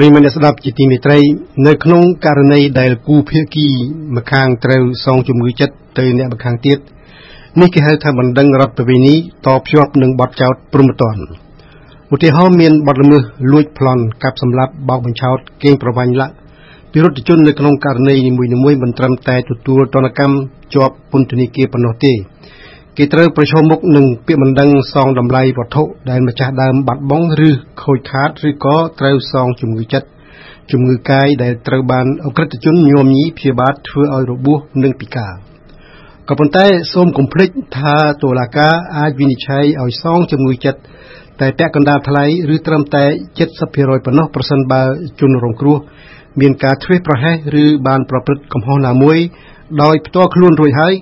ប្រិយមិត្តអ្នកស្ដាប់ជាទីមេត្រី នៅក្នុងករណីដែលគូភាគីម្ខាងត្រូវសងជំងឺចិត្តទៅអ្នកម្ខាងទៀតនេះគេហៅថាបណ្ដឹងរដ្ឋប្រវេណីតភ្ជាប់នឹងបទចោទព្រហ្មទណ្ឌឧទាហរណ៍មានបទល្មើសលួចប្លន់កាប់សម្លាប់បោកបញ្ឆោតកេងប្រវ័ញ្ចលាក់ពិរុទ្ធជននៅក្នុងករណីនីមួយៗមិនត្រឹមតែទទួលទណ្ឌកម្មជាប់ពន្ធនាគារប៉ុណ្ណោះទេ គេត្រូវប្រឈមមុខនឹងពាក្យបណ្ដឹងសងតម្លៃវត្ថុដែលម្ចាស់ដើមបាត់បង់ឬខូចខាតឬក៏ត្រូវសងជំងឺចិត្តជំងឺកាយដែលត្រូវបានអក្រិតជនញោមញីព្យាបាទធ្វើឲ្យរបួសនិងពិការក៏ប៉ុន្តែសូមកុំភ្លេចថាតុលាការអាចវិនិច្ឆ័យឲ្យសងជំងឺចិត្តតែពាក់កណ្ដាលថ្លៃឬត្រឹមតែ70%ប៉ុណ្ណោះប្រសិនបើជនរងគ្រោះមានការធ្វេសប្រហែសឬបានប្រព្រឹត្តកំហុសណាមួយដោយផ្ទាល់ខ្លួនរួចហើយ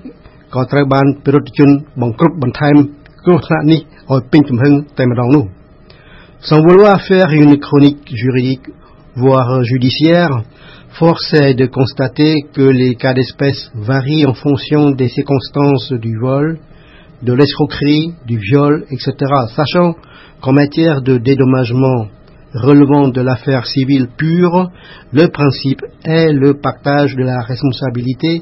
ក៏ត្រូវបានពិរុទ្ធជនបង្ក្រប់បន្ថែមគ្រោះថ្នាក់នេះឲ្យពេញទំហឹងតែម្ដងនោះ Sans vouloir faire une chronique juridique voire judiciaire force est de constater que les cas d'espèce varient en fonction des circonstances du vol de l'escroquerie, du viol, etc. Sachant qu'en matière de dédommagement relevant de l'affaire civile pure, le principe est le partage de la responsabilité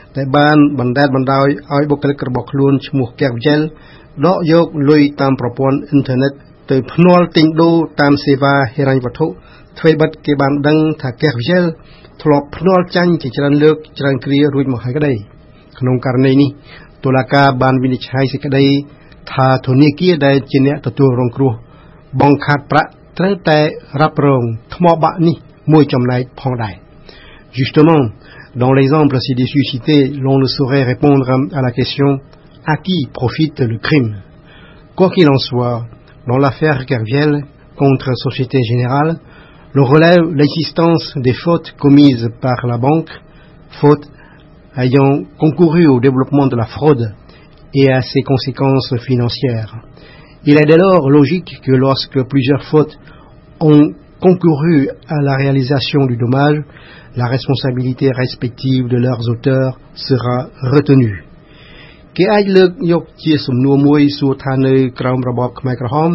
ដែលបានបណ្តែតបណ្ដោយឲ្យបុគ្គលិករបស់ខ្លួនឈ្មោះកែវជែលដកយកលុយតាមប្រព័ន្ធអ៊ីនធឺណិតទៅភ្នាល់ទិញដូរតាមសេវាហិរញ្ញវត្ថុធ្វើបិទគេបានដឹងថាកែវជែលធ្លាប់ភ្នាល់ចាញ់ជាច្រើនលើកច្រើនគ្រារួចមកហើយក្តីក្នុងករណីនេះតុលាការបានវិនិច្ឆ័យសេចក្តីថាធនាគារដែលជាអ្នកទទួលរងគ្រោះបង្ខាត់ប្រាក់ត្រូវតែរ៉ាប់រងថ្មបាក់នេះមួយចំណែកផងដែរ Justement, Dans l'exemple ci-dessus cité, l'on ne saurait répondre à la question à qui profite le crime? Quoi qu'il en soit, dans l'affaire Kerviel contre Société Générale, l'on relève l'existence des fautes commises par la banque, fautes ayant concouru au développement de la fraude et à ses conséquences financières. Il est dès lors logique que lorsque plusieurs fautes ont concouru à la réalisation du dommage, la responsabilité respective de leurs auteurs sera retenue គេអាចលើកយកជាសំណួរមួយសួរថានៅក្រោមរបបខ្មែរក្រហម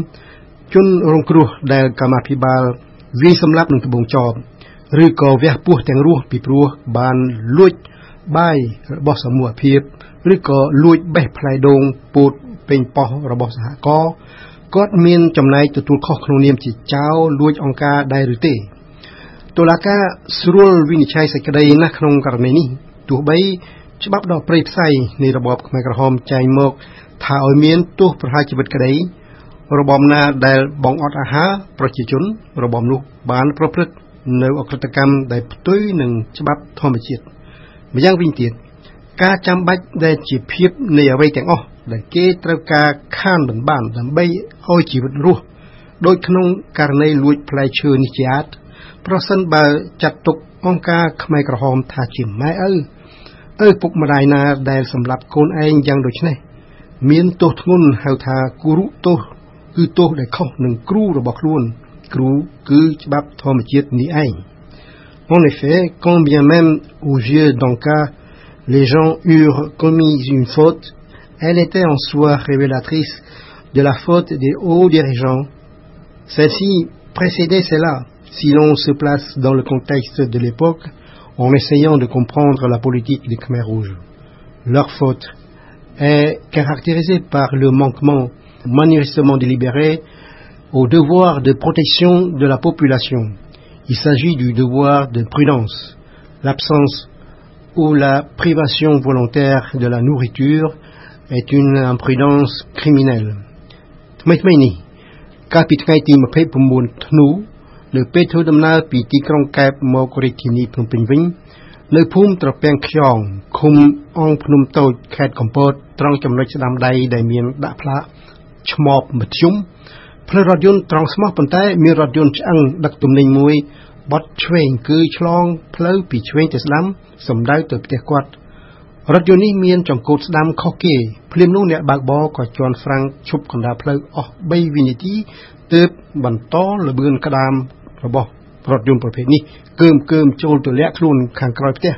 ជនរងគ្រោះដែលកម្មាភិបាលវាយសម្លាប់នឹងត្បូងចោបឬក៏វះពោះទាំងរស់ពីព្រោះបានលួចបាយរបស់សមូហភាពឬក៏លួចបេះផ្លែដូងពោតពេញប៉ោះរបស់សហគមន៍ គាត់មានចំណែកទទួលខុសក្នុងនាមជាចៅលួចអង្ការដែរឬទេតុលាការស្រួលវិនិច្ឆ័យសេចក្តីណាស់ក្នុងករណីនេះទោះបីច្បាប់ដ៏ព្រៃផ្សៃនៃរបបខ្មែរក្រហមចែងមក ថាឲ្យមានទោសប្រហារជីវិតក្តីរបបណាដែលបងអត់អាហារប្រជាជនរបបនោះបានប្រព្រឹត្តនៅអក្រិតកម្មដែលផ្ទុយនឹងច្បាប់ធម្មជាតិម្យ៉ាងវិញទៀតការចាំបាច់ដែលជាភាពនៃអ្វីទាំងអស់ ដែលគេត្រូវការខានមិនបានដើម្បីឲ្យជីវិតរស់ដោយក្នុងករណីលួចផ្លែឈើនេះជាអាចប្រសិនបើចាត់ទុកអង្គការខ្មែរក្រហមថាជាម៉ែឪឪពុកម្ដាយណាដែលសម្លាប់កូនឯងយ៉ាងដូចនេះមានទោសធ្ងន់ហៅថាគុរុទោសគឺទោសដែលខុសនឹងគ្រូរបស់ខ្លួន គ្រូគឺច្បាប់ធម្មជាតិនេះឯង En effet, quand bien même aux yeux d'Anka, les gens eurent commis une faute, elle était en soi révélatrice de la faute des hauts dirigeants. Celle-ci précédait cela si l'on se place dans le contexte de l'époque en essayant de comprendre la politique des Khmer rouges. Leur faute est caractérisée par le manquement manifestement délibéré au devoir de protection de la population. Il s'agit du devoir de prudence. L'absence ou la privation volontaire de la nourriture est une imprudence criminelle. នៅពេលធ្វើដំណើរពីទីក្រុងកែបមករាជធានីភ្នំពេញវិញ នៅភូមិត្រពាំងខ្យងឃុំអង្គភ្នំតូចខេត្តកំពតត្រង់ចំណុចស្ដាំដៃដែលមានដាក់ផ្លាកឆ្មបមធ្យមផ្លូវរថយន្តត្រង់ស្មោះប៉ុន្តែមានរថយន្តឆ្អឹងដឹកទំនិញមួយបត់ឆ្វេងគឺឆ្លងផ្លូវពីឆ្វេងទៅស្ដាំសំដៅទៅផ្ទះគាត់ រថយន្តនេះមានចង្កូតស្ដាំខុសគេភ្លាមនោះអ្នកបើកបរក៏ជន់ហ្វ្រាំងឈប់កណ្ដាលផ្លូវអស់3វិនាទីទើបបន្តលបឿនក្តាមរបស់រថយន្តប្រភេទនេះកើមកើមចូលទម្លាក់ខ្លួនខាងក្រោយផ្ទះ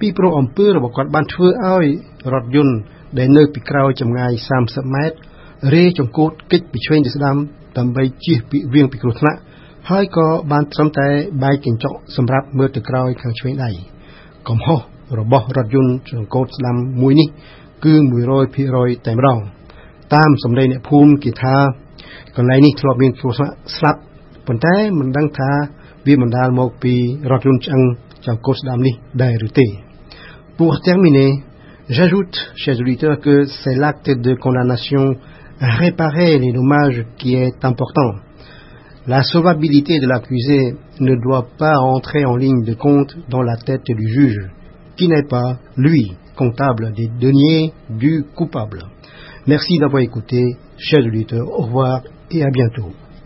ពីព្រោះអំពើរបស់គាត់បានធ្វើឲ្យរថយន្តដែលនៅពីក្រោយចម្ងាយ30ម៉ែត្ររេចង្កូតគេចពីឆ្វេងទៅស្ដាំដើម្បីជៀសពីវៀងពីគ្រោះថ្នាក់ហើយក៏បានត្រឹមតែបែកកញ្ចក់សម្រាប់មើលទៅក្រោយខាងឆ្វេងដៃកំហុស របស់រថយន្តចង្កូតស្ដាំមួយនេះគឺ100%តែម្ដងតាមសម្ដីអ្នកភូមិគេថាកន្លែងនេះធ្លាប់មានគ្រោះថ្នាក់ស្លាប់ប៉ុន្តែមិនដឹងថាវាបណ្ដាលមកពីរថយន្តឆ្អឹងចង្កូតស្ដាំនេះដែរឬទេ Pour terminer, j'ajoute, chers auditeurs, que c'est l'acte de condamnation à réparer les dommages qui est important. La sauvabilité de l'accusé ne doit pas entrer en ligne de compte dans la tête du juge, qui n'est pas, lui, comptable des deniers du coupable. Merci d'avoir écouté, chers auditeurs. Au revoir et à bientôt.